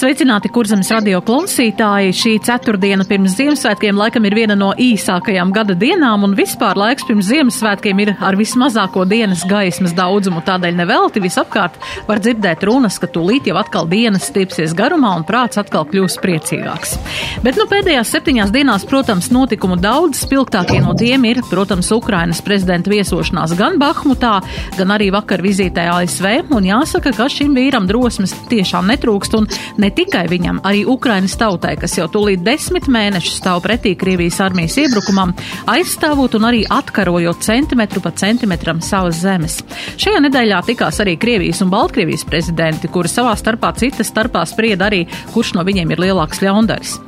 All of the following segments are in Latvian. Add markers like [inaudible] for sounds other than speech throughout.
Sveicināti, kurzemes radio klausītāji! Šī ceturtdiena pirms Ziemassvētkiem laikam ir viena no īsākajām gada dienām, un vispār laiks pirms Ziemassvētkiem ir ar vismazāko dienas gaismas daudzumu. Tādēļ nevelti visapkārt var dzirdēt runas, ka tūlīt jau atkal dienas stipsies garumā un prāts atkal kļūs priecīgāks. Bet nu pēdējās septiņās dienās, protams, notikumu daudz, spilgtākie no tiem ir, protams, Ukrainas prezidenta viesošanās gan Bahmutā, gan arī vakar vizītē ASV, un jāsaka, ka šim vīram drosmes tiešām netrūkst un ne ne tikai viņam, arī Ukrainas tautai, kas jau tūlīt desmit mēnešus stāv pretī Krievijas armijas iebrukumam, aizstāvot un arī atkarojot centimetru pa centimetram savas zemes. Šajā nedēļā tikās arī Krievijas un Baltkrievijas prezidenti, kuri savā starpā citas starpā sprieda arī, kurš no viņiem ir lielāks ļaundaris.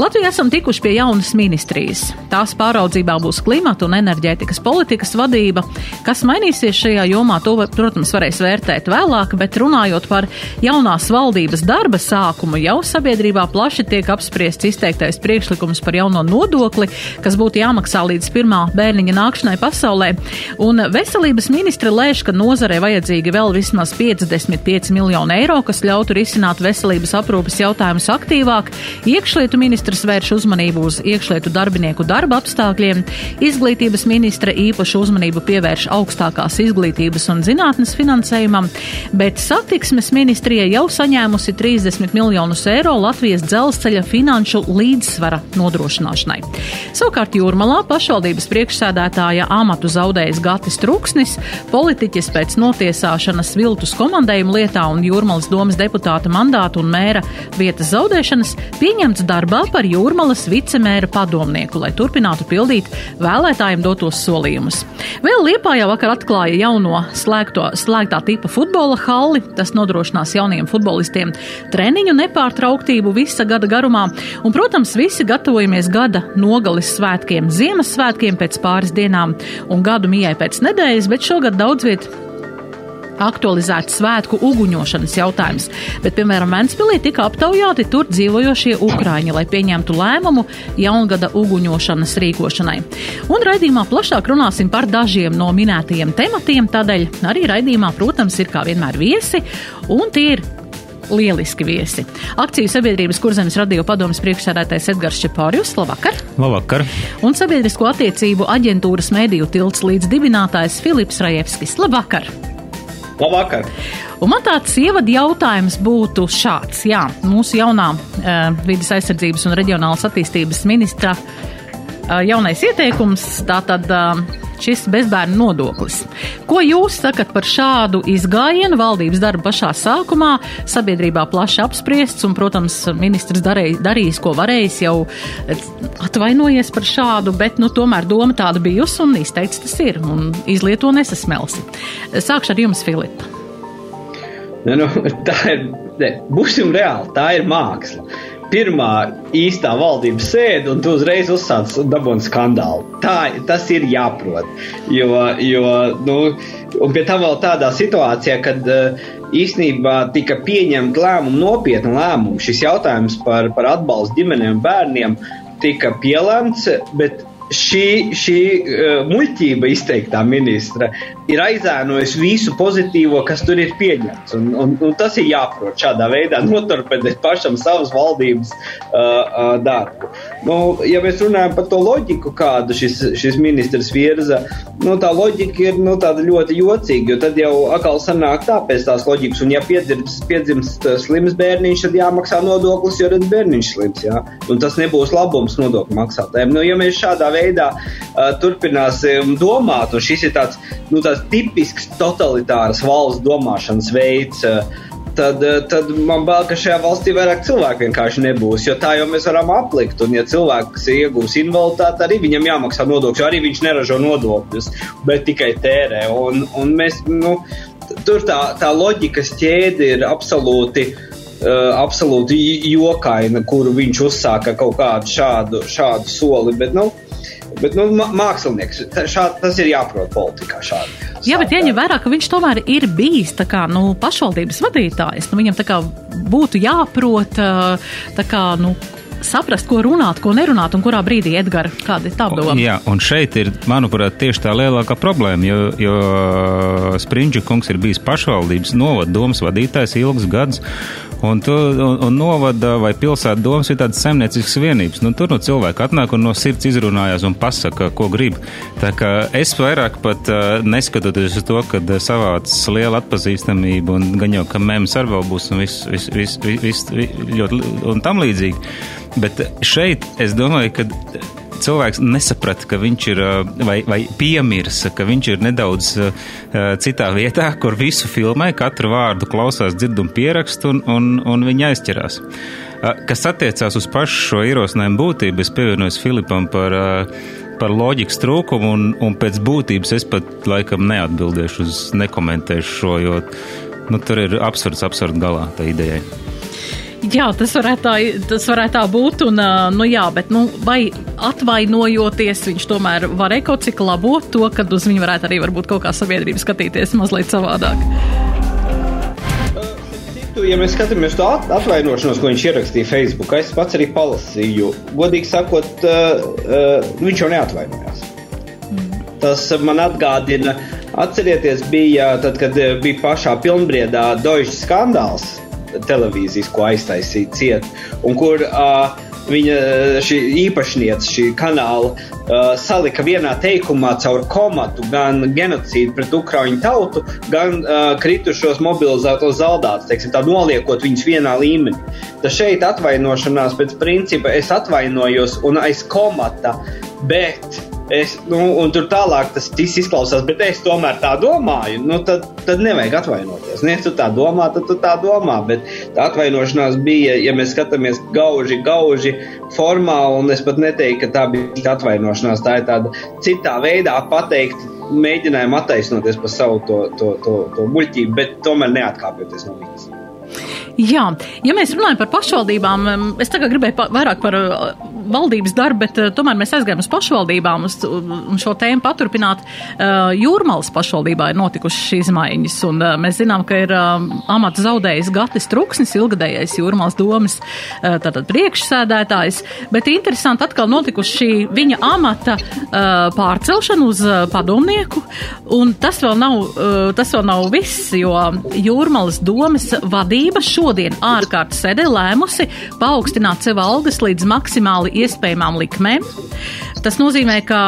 Latvijā esam tikuši pie jaunas ministrijas. Tās pāraudzībā būs klimata un enerģētikas politikas vadība. Kas mainīsies šajā jomā, to, protams, varēs vērtēt vēlāk, bet runājot par jaunās valdības darba sākumu, sākumu jau sabiedrībā plaši tiek apspriests izteiktais priekšlikums par jauno nodokli, kas būtu jāmaksā līdz pirmā bērniņa nākšanai pasaulē. Un veselības ministra lēš, ka nozarē vajadzīgi vēl vismaz 55 miljonu eiro, kas ļautu risināt veselības aprūpes jautājumus aktīvāk. Iekšlietu ministrs vērš uzmanību uz iekšlietu darbinieku darba apstākļiem. Izglītības ministra īpašu uzmanību pievērš augstākās izglītības un zinātnes finansējumam, bet satiksmes ministrija jau saņēmusi 30 10 miljonus eiro Latvijas dzelzceļa finanšu līdzsvara nodrošināšanai. Savukārt Jūrmalā pašvaldības priekšsēdētāja amatu zaudējis Gatis Truksnis, politiķis pēc notiesāšanas viltus komandējuma lietā un Jūrmalas domas deputāta mandātu un mēra vietas zaudēšanas pieņemts darbā par Jūrmalas vicemēra padomnieku, lai turpinātu pildīt vēlētājiem dotos solījumus. Vēl Liepājā vakar atklāja jauno slēgto, slēgtā tipa futbola halli. Tas nodrošinās jauniem futbolistiem treniņu treniņu nepārtrauktību visa gada garumā, un, protams, visi gatavojamies gada nogalis svētkiem, Ziemassvētkiem pēc pāris dienām un gadu mijai pēc nedēļas, bet šogad daudz viet aktualizēts svētku uguņošanas jautājums, bet, piemēram, Ventspilī tika aptaujāti tur dzīvojošie ukrāņi, lai pieņemtu lēmumu jaungada uguņošanas rīkošanai. Un raidījumā plašāk runāsim par dažiem no minētajiem tematiem, tādēļ arī raidījumā, protams, ir kā vienmēr viesi, un tie ir lieliski viesi. Akciju sabiedrības kurzemes radio padomas priekšsēdētājs Edgars Čepārjus. Labvakar! Labvakar! Un sabiedrisko attiecību aģentūras mediju tilts līdz dibinātājs Filips Rajevskis. Labvakar! Labvakar! Un man tāds ievadu jautājums būtu šāds. Jā, mūsu jaunā uh, vidas aizsardzības un reģionālas attīstības ministra uh, jaunais ieteikums tātad. Uh, šis bezbērnu nodoklis. Ko jūs sakat par šādu izgājienu valdības darba pašā sākumā? Sabiedrībā plaši apspriests, un, protams, ministrs darēj, darījis, ko varējis, jau atvainojies par šādu, bet, nu, tomēr doma tāda bijusi un izteikts tas ir, un izlieto nesasmelsi. Sākšu ar jums, Filipa. Ne, nu, tā ir, ne, būsim reāli, tā ir māksla pirmā īstā valdības sēde, un tu uzreiz uzsāc dabūni skandālu. Tā, tas ir jāprot. Jo, jo nu, un pie tam vēl tādā situācijā, kad uh, īsnībā tika pieņemta lēmuma, nopietna lēmuma. Šis jautājums par, par atbalstu ģimenēm bērniem tika pielemts, bet šī, šī uh, muļķība izteiktā ministra ir aizēnojusi visu pozitīvo, kas tur ir pieņemts. Un, un, un tas ir jāprot šādā veidā [laughs] noturpināt pašam savas valdības uh, uh, darbu. Nu, ja mēs runājam par to loģiku, kādu šis, šis ministrs virza, nu, tā loģika ir nu, ļoti jocīga. Jo tad jau atkal sanāk tā pēc tās loģikas, un ja piedzimst, piedzimst slims bērniņš, tad jāmaksā nodoklis, jo tad bērniņš slims. Jā? Un tas nebūs labums nodokļu maksātājiem. Nu, ja mēs šādā veidā uh, turpināsim domāt, un šis ir tāds, nu, tāds tipisks totalitāras valsts domāšanas veids. Uh, tad, uh, tad man bail, ka šajā valstī vairāk cilvēku vienkārši nebūs. Jo tā jau mēs varam aplikt. Un, ja cilvēks iegūs invaliditāti, arī viņam jāmaksā nodokļus. Arī viņš neražo nodokļus, bet tikai tērē. Un, un mēs, nu, tur tā, tā loģikas ķēde ir absolūti. Uh, absolūti jokaina, kuru viņš uzsāka kaut kādu šādu, šādu soli. Bet, nu, Bet nu, mākslinieks šād, tas ir jāprot politikā šādi. Jā, bet ieņem vērā, ka viņš tomēr ir bijis kā, nu, pašvaldības vadītājs. Nu, viņam kā būtu jāprot kā, nu, saprast, ko runāt, ko nerunāt un kurā brīdī, Edgars, kāda ir tā doma? Jā, un šeit ir, manuprāt, tieši tā lielākā problēma, jo, jo Springļa kungs ir bijis pašvaldības novada domas vadītājs ilgus gadus. Un, tu, un, un novada vai pilsēta domas ir tādas saimnieciskas vienības. Nu, tur no cilvēka atnāk un no sirds izrunājās un pasaka, ko grib. Tā kā es vairāk pat neskatoties uz to, ka savāds liela atpazīstamība un gan jau, ka mēms ar vēl būs un viss vis, vis, vis, vis, vis, ļoti un tam līdzīgi. Bet šeit es domāju, ka cilvēks nesaprata, ka viņš ir vai, vai piemirsa, ka viņš ir nedaudz uh, citā vietā, kur visu filmē, katru vārdu klausās, dzird un pierakst, un, un, un viņi aizķerās. Uh, kas attiecās uz pašu šo ierosinājumu būtību, es pievienojos Filipam par, par loģikas trūkumu, un, un pēc būtības es pat laikam neatbildēšu uz, nekomentēšu šo, jo nu, tur ir absurds, absurds galā tā idejai. [laughs] Jā, tas varētu tā, tas varētu tā būt. Un, nu, jā, bet, nu, vai atvainojoties, viņš tomēr kaut cik labot to, ka uz viņu varētu arī varbūt kaut kā sabiedrība skatīties mazliet savādāk. Ja mēs skatāmies to atvainošanos, ko viņš ierakstīja Facebook, es pats arī palasīju. Godīgi sakot, uh, uh, viņš jau neatvainojās. Mm. Tas man atgādina, atcerieties, bija tad, kad bija pašā pilnbriedā Deutsche skandāls televīzijas, ko aiztaisīja ciet, un kur uh, viņa šī īpašniece, šī kanāla uh, salika vienā teikumā caur komatu gan genocīdu pret ukraiņu tautu, gan uh, kritušos mobilizētos zaldātus, teiksim, tā noliekot viņus vienā līmenī. Tad šeit atvainošanās pēc principa es atvainojos un aiz komata, bet Es, nu, un tur tālāk tas izklausās, bet es tomēr tā domāju. Nu, tad, tad nevajag atvainoties. Nu, ja tu tā domā, tad tu tā domā. Bet tā atvainošanās bija, ja mēs skatāmies gauži, gauži formāli, un es pat neteiktu, ka tā bija atvainošanās. Tā ir tāda citā veidā pateikt, mēģinājumu attaisnoties par savu to, to, to, to muļķību, bet tomēr neatkāpjoties no viņas. Jā, ja mēs runājam par pašvaldībām, es tagad gribēju pa, vairāk par valdības darbu, bet uh, tomēr mēs aizgājām uz pašvaldībām uz, un šo tēmu paturpināt. Uh, Jūrmalas pašvaldībā ir notikušas izmaiņas, un mēs zinām, ka ir amata zaudējis Gatis Truksnis, ilgadējais Jūrmalas domas tātad priekšsēdētājs, bet interesanti atkal notikuši šī viņa amata pārcelšana uz padomnieku, un tas vēl nav, tas vēl nav viss, jo Jūrmalas domas vadība šo šodien ārkārtas sēdē lēmusi paaugstināt sev algas līdz maksimāli iespējamām likmēm. Tas nozīmē, ka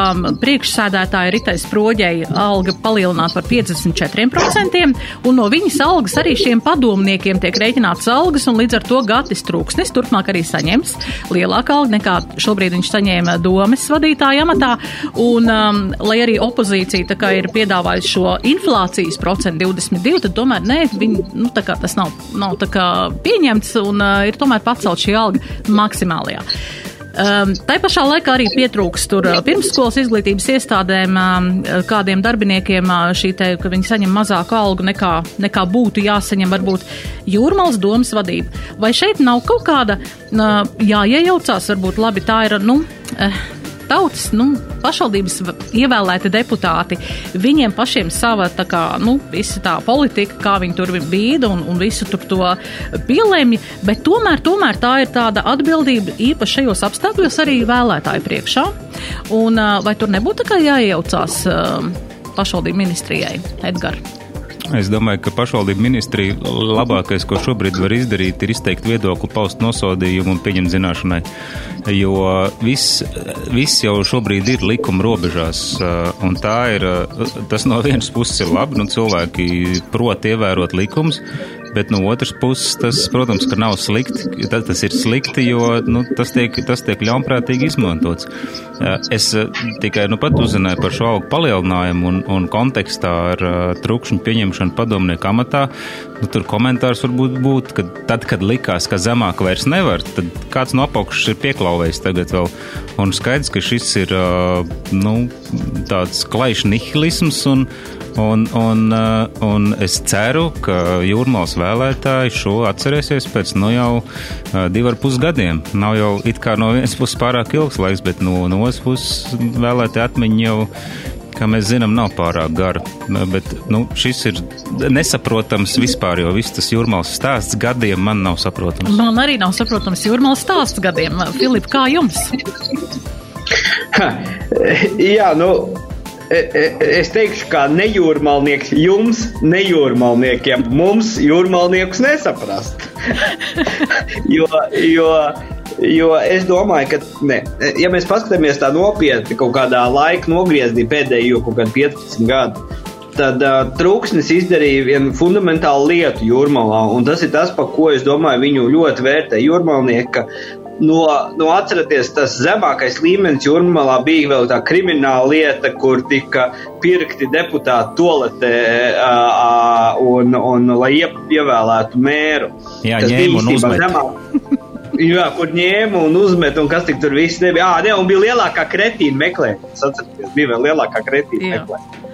priekšsēdētāja Ritais Proģei alga palielināt par 54%, un no viņas algas arī šiem padomniekiem tiek rēķināts algas, un līdz ar to Gatis Trūksnis turpmāk arī saņems lielāku algu nekā šobrīd viņš saņēma domes vadītāja amatā, un um, lai arī opozīcija kā ir piedāvājusi šo inflācijas procentu 22, tad tomēr nē, viņi, nu, kā tas nav, nav kā pieņemts, un uh, ir tomēr pacelt šī alga maksimālajā. Um, tā pašā laikā arī pietrūks tur uh, pirmsskolas izglītības iestādēm, um, kādiem darbiniekiem uh, šī te, ka viņi saņem mazāku algu nekā, nekā būtu jāsaņem varbūt jūrmals domas vadība. Vai šeit nav kaut kāda uh, jāiejaucās, varbūt labi tā ir, nu, uh, tautas, nu, pašvaldības ievēlēti deputāti, viņiem pašiem sava tā kā, nu, visa tā politika, kā viņi tur bīda un, un visu tur to pielēmja, bet tomēr, tomēr tā ir tāda atbildība īpaši šajos apstākļos arī vēlētāju priekšā. Un vai tur nebūtu tā kā jāiejaucās pašvaldību ministrijai, Edgars? Es domāju, ka pašvaldību ministrija labākais, ko šobrīd var izdarīt, ir izteikt viedokli, paust nosodījumu un pieņemt zināšanai. Jo viss, viss jau šobrīd ir likuma robežās, un tā ir, tas no vienas puses ir labi, nu cilvēki prot ievērot likumus, Bet no otras puses, tas, protams, ka nav slikti. Tas, tas ir slikti, jo nu, tas, tiek, tas tiek ļaunprātīgi izmantots. Es tikai nu pat uzzināju par šo algu palielinājumu un, un kontekstā ar uh, trukšņu pieņemšanu padomnieku amatā. Nu, tur komentārs varbūt būtu, ka tad, kad likās, ka zemāk vairs nevar, tad kāds no apakšas ir pieklauvējis tagad vēl. Un skaidrs, ka šis ir nu, tāds klajš nihilisms, un, un, un, un es ceru, ka jūrmālas vēlētāji šo atcerēsies pēc nu jau divu ar pus gadiem. Nav jau it kā no vienas puses pārāk ilgs laiks, bet no, no otras puses vēlētāji atmiņa jau kā mēs zinām, nav pārāk gara. Bet nu, šis ir nesaprotams vispār, jo viss tas jūrmālas stāsts gadiem man nav saprotams. Man arī nav saprotams jūrmālas stāsts gadiem. Filip, kā jums? Ha, jā, nu. e, Es teikšu, kā nejūrmalnieks jums, nejūrmalniekiem, mums jūrmalniekus nesaprast. [laughs] jo, jo Jo es domāju, ka, ne, ja mēs paskatāmies tā nopietni kaut kādā laika nogriezienī pēdējo kaut kādu 15 gadu, tad uh, Trūksnis izdarīja vienu fundamentālu lietu jūrmalā, un tas ir tas, par ko es domāju, viņu ļoti vērtē jūrmalnieki. No, no atcerieties, tas zemākais līmenis jūrmalā bija vēl tā krimināla lieta, kur tika pirkti deputāti toaletē uh, un, un, un lai ievēlētu mēru. Jā, ņēma un uzmet. [laughs] Jā, kur ņēma un uzmet, un kas tik tur viss nebija. Ah, ne, un bija lielākā kretīna meklējuma. Atcerieties, bija vēl lielākā kretīna meklējuma.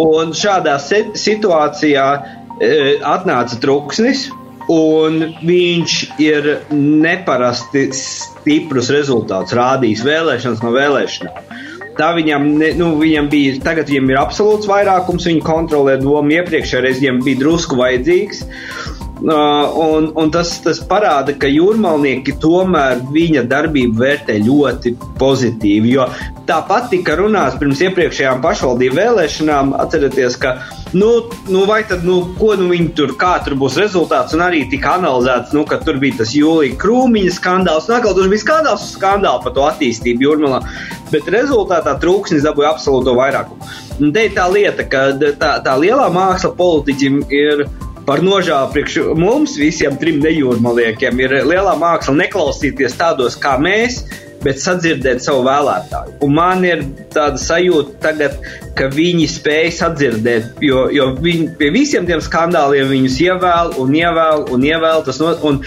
Un šādā situācijā e, atnāca truksnis, un viņš ir neparasti stiprus rezultātus rādījis vēlēšanas no vēlēšanām. Tā viņam, ne, nu, viņam bija, tagad viņam ir absolūts vairākums, viņa kontrolē domu, iepriekšējā reizē viņam bija drusku vajadzīgs. Uh, un, un tas, tas parāda, ka jūrmālnieki tomēr viņa darbību vērtē ļoti pozitīvi. Jo tāpat tika runāts pirms iepriekšējām pašvaldību vēlēšanām, atcerieties, ka nu, nu, vai tad, nu, ko nu viņi tur, kā tur būs rezultāts, un arī tika analizēts, nu, ka tur bija tas jūlija krūmiņa skandāls, un atkal tur bija skandāls uz skandālu par to attīstību jūrmalā, bet rezultātā trūksnis dabūja absolūto vairākumu. Un te ir tā lieta, ka tā, tā lielā māksla politiķim ir par nožēlu priekš mums, visiem trim nejūrmaliekiem, ir lielā māksla neklausīties tādos kā mēs, bet sadzirdēt savu vēlētāju. Un man ir tāda sajūta tagad, ka viņi spēj sadzirdēt, jo, jo viņi pie visiem tiem skandāliem viņus ievēl un ievēl un ievēl. No, un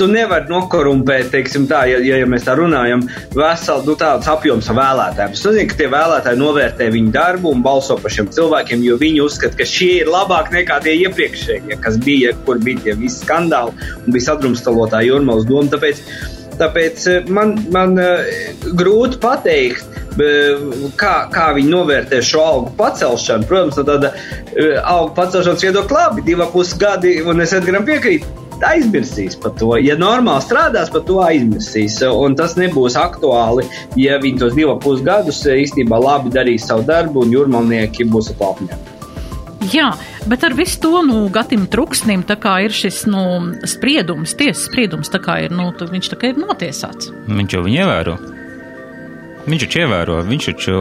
tu nevari nokorumpēt, teiksim tā, ja, ja, ja mēs tā runājam, veselu nu, tādu apjomu vēlētājiem. Tas nozīmē, ka tie vēlētāji novērtē viņu darbu un balso par šiem cilvēkiem, jo viņi uzskata, ka šie ir labāk nekā tie iepriekšējie, kas bija, kur bija tie visi skandāli un bija sadrumstalotā jūrmālas doma. Tāpēc, Tāpēc man, man grūti pateikt, kā, kā viņi novērtē šo algu pacelšanu. Protams, no tāda algu pacelšanas viedokļa labi, divi pusi gadi, un es Edgaram piekrītu. Aizmirsīs par to. Ja normāli strādās, par to aizmirsīs. Un tas nebūs aktuāli, ja viņi tos divus pusgadus īstenībā labi darīs savu darbu, un jūrmalnieki būs apmierināti. Jā, bet ar visu to nu, Gatim Truksnim ir šis nu, spriedums, tiesas spriedums. Ir, nu, viņš tā kā ir notiesāts. Viņš jau viņu ievēro. Viņš taču ievēro, viņš taču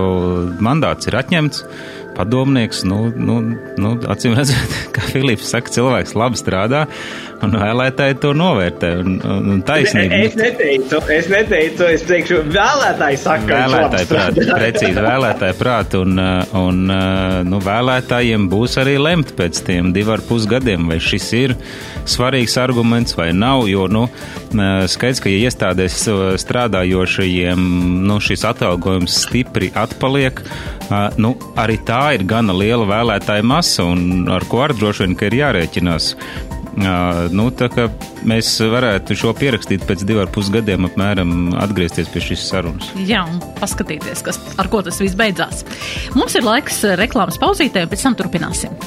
mandāts ir atņemts padomnieks, nu, nu, nu acīm redzot, [laughs] kā Filips saka, cilvēks labi strādā, un vēlētāji to novērtē. Un, un, taisnība. Es neteicu, es neteicu, es teikšu, vēlētāji saka, vēlētāji prāt, [laughs] precīzi vēlētāji prāt, un, un nu, vēlētājiem būs arī lemt pēc tiem divu ar pus gadiem, vai šis ir svarīgs arguments vai nav, jo, nu, skaidrs, ka, ja iestādēs strādājošajiem, nu, šis atalgojums stipri atpaliek, nu, arī tā ir gana liela vēlētāja masa, un ar ko ar droši vien, ir jārēķinās. Nu, mēs varētu šo pierakstīt pēc diviem ar pus gadiem, apmēram atgriezties pie šīs sarunas. Jā, un paskatīties, kas, ar ko tas viss beidzās. Mums ir laiks reklāmas pauzītē, un pēc tam turpināsim.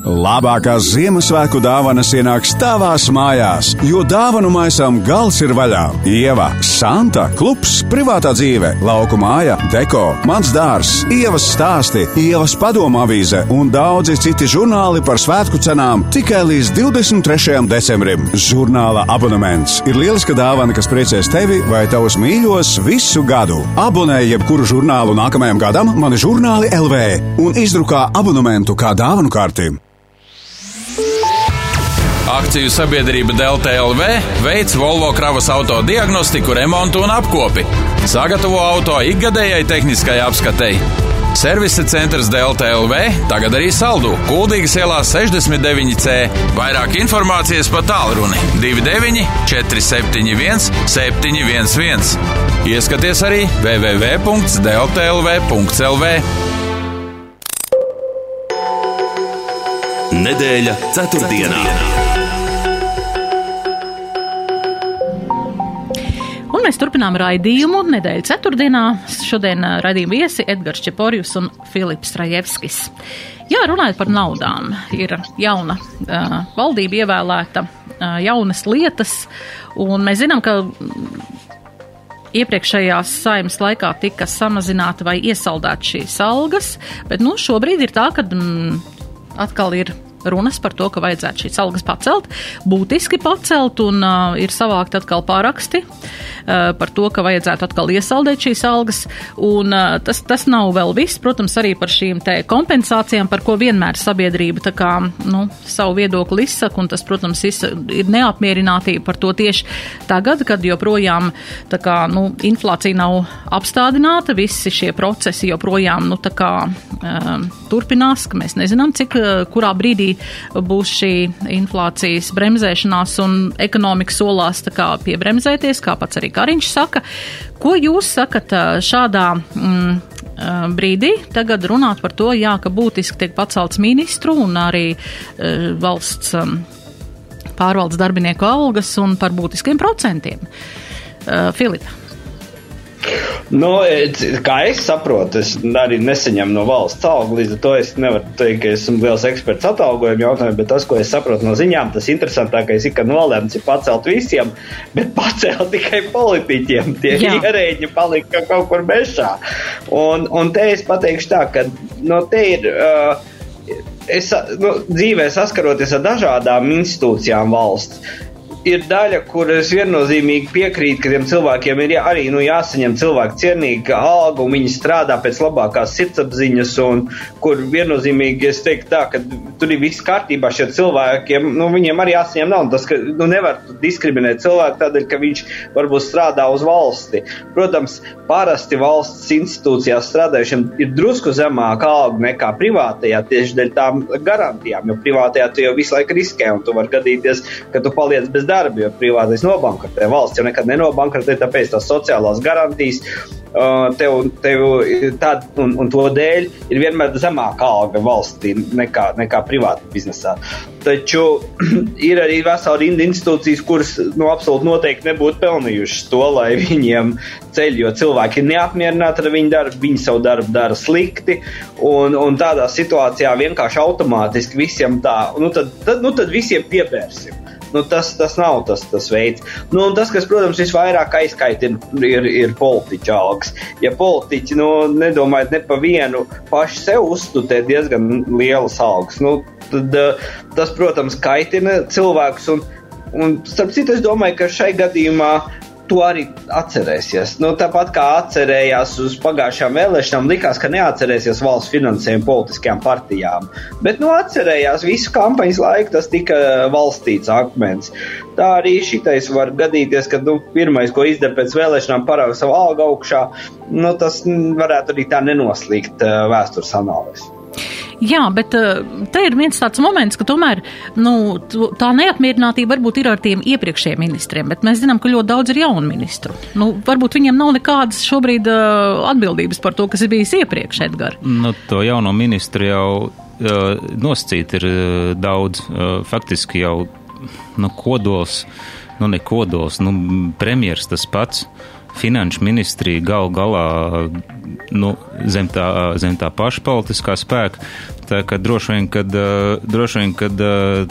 Labākās Ziemassvētku dāvanas ienāks tavās mājās, jo dāvanu maisām gals ir vaļā. Ieva, Santa, klubs, privātā dzīve, lauku māja, deko, mans dārs, ievas stāsti, ievas padomu avīze un daudzi citi žurnāli par svētku cenām tikai līdz 23. decembrim. Žurnāla abonements ir lieliska dāvana, kas priecēs tevi vai tavus mīļos visu gadu. Abonē jebkuru žurnālu nākamajam gadam, mani žurnāli LV un izdrukā abonementu kā dāvanu kārtību. Akciju sabiedrība Delta LV veids Volvo kravas auto diagnostiku, remontu un apkopi. Sagatavo auto ikgadējai tehniskai apskatei. Servisa centrs Delta LV tagad arī saldu Kuldīgas ielā 69C. Vairāk informācijas pa tālruni 29 471 711. Ieskaties arī www.deltlv.lv. Nedēļa ceturtdienā. Un mēs turpinām raidījumu nedēļas ceturtdienā. Šodien raidījuma viesi Edgars Čeporjus un Filips Rajevskis. Jā, runājot par naudām, ir jauna uh, valdība ievēlēta, uh, jaunas lietas, un mēs zinām, ka iepriekšējās saimnes laikā tika samazināta vai iesaldēta šīs algas, bet nu, šobrīd ir tā, ka mm, atkal ir runas par to, ka vajadzētu šīs algas pacelt, būtiski pacelt, un uh, ir savākt atkal pāraksti uh, par to, ka vajadzētu atkal iesaldēt šīs algas, un uh, tas, tas nav vēl viss, protams, arī par šīm te kompensācijām, par ko vienmēr sabiedrība tā kā, nu, savu viedokli izsaka, un tas, protams, ir neapmierinātība par to tieši tagad, kad joprojām, tā kā, nu, inflācija nav apstādināta, visi šie procesi joprojām, nu, tā kā, um, turpinās, ka mēs nezinām, cik, uh, kurā brīdī būs šī inflācijas bremzēšanās un ekonomika solās tā kā piebremzēties, kā pats arī Kariņš saka. Ko jūs sakat šādā mm, brīdī tagad runāt par to, jā, ka būtiski tiek pacelts ministru un arī uh, valsts um, pārvaldes darbinieku algas un par būtiskiem procentiem? Uh, Filipa. Nu, kā es saprotu, es arī nesaņemu no valsts algu, līdz ar to es nevaru teikt, ka esmu liels eksperts atalgojuma jautājumā, bet tas, ko es saprotu no ziņām, tas interesantākais ir, ka nolēmts ir pacelt visiem, bet pacelt [laughs] tikai politiķiem. Tie Jā. ierēģi palika kaut kur bešā. Un, un te es pateikšu tā, ka no te ir. Uh, Es nu, dzīvē saskaroties ar dažādām institūcijām valsts, ir daļa, kur es viennozīmīgi piekrītu, ka tiem cilvēkiem ir jā, arī nu, jāsaņem cilvēku cienīga alga, un viņi strādā pēc labākās sirdsapziņas, un kur viennozīmīgi es teiktu tā, ka tur ir viss kārtībā šiem cilvēkiem, nu, viņiem arī jāsaņem nauda. Tas, ka nu, nevar diskriminēt cilvēku tādēļ, ka viņš varbūt strādā uz valsti. Protams, parasti valsts institūcijās strādājušiem ir drusku zemāka alga nekā privātajā tieši dēļ tām garantijām, jo privātajā tu jau visu laiku riskē, un tu vari gadīties, ka tu paliec bez darba, jo privātais nobankrotē. Valsts jau nekad nenobankrotē, tāpēc tās sociālās garantijas. Tev, tev tād, un, un to dēļ ir vienmēr zemāka alga valstī nekā, nekā privātā biznesā. Taču [clears throat] ir arī vesela rinda institūcijas, kuras nu, absolūti noteikti nebūtu pelnījušas to, lai [laughs] viņiem ceļ, jo cilvēki ir neapmierināti ar viņu darbu, viņi savu darbu dara slikti, un, un tādā situācijā vienkārši automātiski visiem tā, nu tad, tad, nu, tad visiem piebērsim. Nu, tas, tas nav tas, tas veids. Nu, tas, kas, protams, visvairāk aizkaitina, ir, ir politiķa algas. Ja politiķi nu, nedomājat ne pa vienu pašu sev uzstudēt diezgan lielas algas, nu, tad tas, protams, kaitina cilvēkus. Un, un starp citu, es domāju, ka šai gadījumā to arī atcerēsies. Nu, tāpat kā atcerējās uz pagājušām vēlēšanām, likās, ka neatcerēsies valsts finansējumu politiskajām partijām. Bet nu, atcerējās visu kampaņas laiku, tas tika valstīts akmens. Tā arī šitais var gadīties, ka nu, pirmais, ko izdara pēc vēlēšanām, parāda savu algu augšā. Nu, tas varētu arī tā nenoslīgt uh, vēstures analīzes. Jā, bet uh, te ir viens tāds moments, ka tomēr nu, tā neapmierinātība varbūt ir ar tiem iepriekšējiem ministriem, bet mēs zinām, ka ļoti daudz ir jaunu ministru. Nu, varbūt viņiem nav nekādas šobrīd uh, atbildības par to, kas ir bijis iepriekš, Edgar. Nu, to jauno ministru jau uh, noscīt ir uh, daudz. Uh, faktiski jau nu, kodols, nu ne kodols, nu, premjers tas pats. Finanšu ministrija gal galā nu, zem, tā, zem tā paša politiskā spēka. Tā ka droši vien, kad, droši vien, kad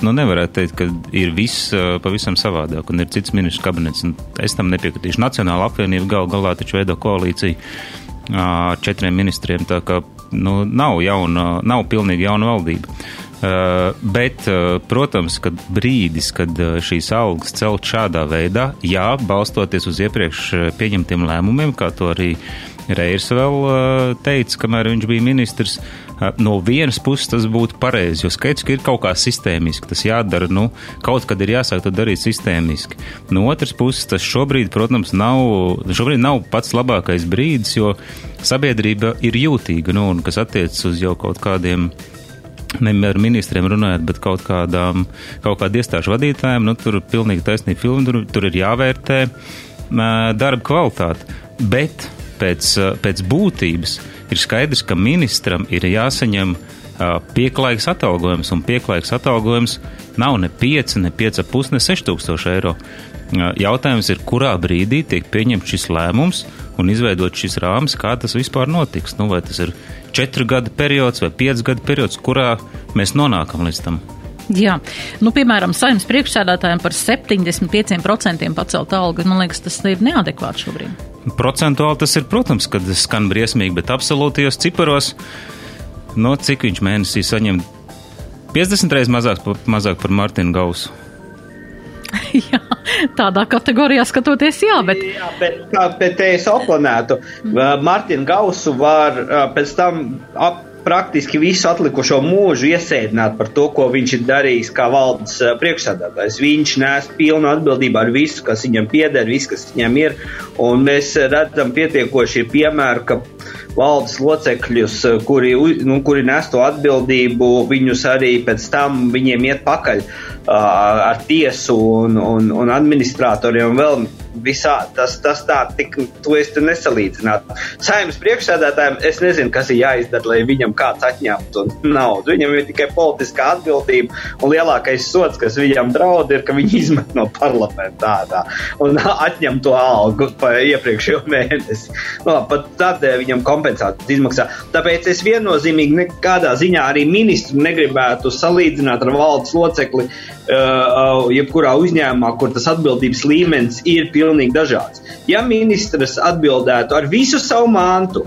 nu, nevarētu teikt, ka ir viss pavisam savādāk un ir cits ministrs kabinets. Es tam nepiekritīšu. Nacionāla apvienība gal galā taču veido koalīciju ar četriem ministriem, tā ka nu, nav, jauna, nav pilnīgi jauna valdība. Uh, bet, uh, protams, kad brīdis, kad uh, šīs algas celt šādā veidā, jā, balstoties uz iepriekš pieņemtiem lēmumiem, kā to arī Reirs vēl teica, kamēr viņš bija ministrs, no vienas puses tas būtu pareizi, jo skaidrs, ka ir kaut kā sistēmiski, tas jādara, nu, kaut kad ir jāsāk to darīt sistēmiski. No otras puses, tas šobrīd, protams, nav, šobrīd nav pats labākais brīdis, jo sabiedrība ir jūtīga, nu, un kas attiecas uz jau kaut kādiem ne ar ministriem runājot, bet kaut kādām, kaut kādu iestāžu vadītājiem, nu, tur pilnīgi taisnība filma, tur, tur ir jāvērtē darba kvalitāte. Bet pēc, pēc būtības ir skaidrs, ka ministram ir jāsaņem pieklājīgs atalgojums, un pieklājīgs atalgojums nav ne 5, ne 5,5, ne 6 tūkstoši eiro. Jautājums ir, kurā brīdī tiek pieņemts šis lēmums un izveidot šis rāmis, kā tas vispār notiks. Nu, vai tas ir 4 gadu periods vai 5 gadu periods, kurā mēs nonākam līdz tam. Jā, nu, piemēram, saimnes priekšsēdētājiem par 75% pacelt algu, man liekas, tas ir neadekvāti šobrīd. Procentuāli tas ir, protams, kad skan briesmīgi, bet absolūtajos ciparos, no cik viņš mēnesī saņem 50 reizes mazāk, mazāk par Martinu Gausu. [laughs] jā, tādā kategorijā skatoties, jā, bet. Jā, bet, bet es oponētu. Martinu Gausu var pēc tam ap, praktiski visu atlikušo mūžu iesēdināt par to, ko viņš ir darījis kā valdes priekšsādātājs. Viņš nes pilnu atbildību ar visu, kas viņam pieder, visu, kas viņam ir. Un mēs redzam pietiekoši piemēru, ka valdes locekļus, kuri, nu, kuri nes to atbildību, viņus arī pēc tam viņiem iet pakaļ uh, ar tiesu un, un, un administratoriem vēl visā, tas, tas tā, tik, to es te nesalīdzinātu. Saimnes priekšsēdētājiem es nezinu, kas ir jāizdara, lai viņam kāds atņemtu naudu. Viņam ir tikai politiskā atbildība, un lielākais sots, kas viņam draud, ir, ka viņi izmet no parlamenta tādā un [laughs] atņem to algu par iepriekšējo mēnesi. No, pat tādēļ viņam kompensācijas izmaksā. Tāpēc es viennozīmīgi nekādā ziņā arī ministru negribētu salīdzināt ar valdes locekli, uh, jebkurā uzņēmumā, kur tas atbildības līmenis ir pilnīgi dažāds. Ja ministrs atbildētu ar visu savu mantu,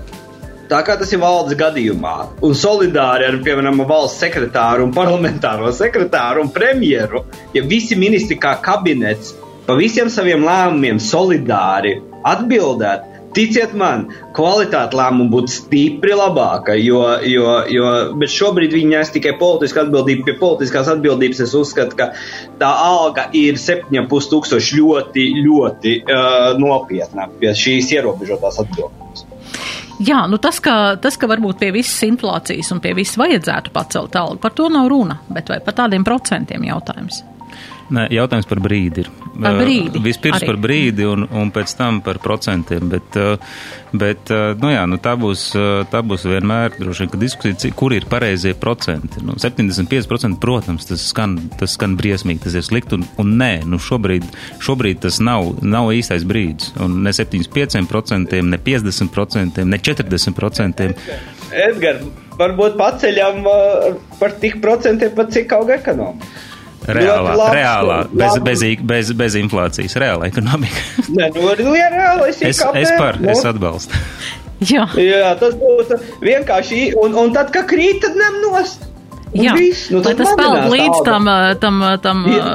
tā kā tas ir valdes gadījumā, un solidāri ar, piemēram, valsts sekretāru un parlamentāro sekretāru un premjeru, ja visi ministri kā kabinets pa visiem saviem lēmumiem solidāri atbildētu, Ticiet man, kvalitāte lēmumu būtu stipri labāka, jo, jo, jo šobrīd viņi nes tikai politisku atbildību. Pie politiskās atbildības es uzskatu, ka tā alga ir 7,5 tūkstoši ļoti, ļoti uh, nopietna pie šīs ierobežotās atbildības. Jā, nu tas, ka, tas, ka varbūt pie visas inflācijas un pie visas vajadzētu pacelt algu, par to nav runa, bet vai par tādiem procentiem jautājums? Nē, jautājums par brīdi ir. Par brīdi. Vispirms arī. par brīdi un, un pēc tam par procentiem. Bet, bet nu jā, nu tā, būs, tā būs vienmēr droši vien, diskusija, kur ir pareizie procenti. Nu, 75% protams, tas skan, tas skan briesmīgi, tas ir slikti. Un, un nē, nu šobrīd, šobrīd tas nav, nav īstais brīdis. Un ne 75%, ne 50%, ne 40%. Edgars, varbūt paceļam uh, par tik procentiem, pat cik auga ekonomika. Reālā, labs, reālā bez, bez, bez, bez inflācijas, reāla ekonomika. [laughs] Nē, nu, ja reālais ir es, es par, no? es atbalstu. Jā. Jā, tas būtu vienkārši, un, un tad, kad krīt, tad nem nost. Jā, viss, nu, lai tas peld līdz tam, tam, tam jā,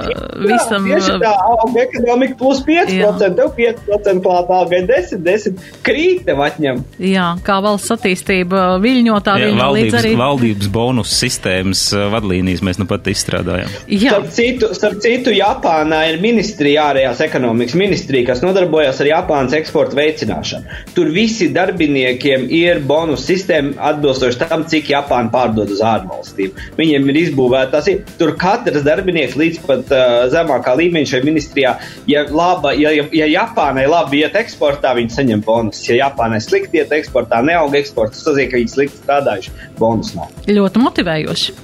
visam. Tieši tā, auga ekonomika plus 5%, jā. tev 5% klāt algai 10, 10, krīt tev atņem. Jā, kā valsts attīstība viļņotā jā, viļņo valdības, līdz arī. Valdības bonus sistēmas vadlīnijas mēs nu pat izstrādājam. Jā. Starp citu, starp citu, Japānā ir ministrija, ārējās ekonomikas ministrija, kas nodarbojas ar Japānas eksporta veicināšanu. Tur visi darbiniekiem ir bonus sistēma atbilstoši tam, cik Japāna pārdod uz ārvalstīm viņiem ir izbūvētas. Tur katrs darbinieks līdz pat uh, zemākā līmeņa šajā ministrijā, ja, laba, ja, ja, ja Japānai labi iet eksportā, viņi saņem bonus. Ja Japānai slikti iet eksportā, neaug eksports, tas nozīmē, ka viņi slikti strādājuši. Bonus nav. Ļoti motivējoši.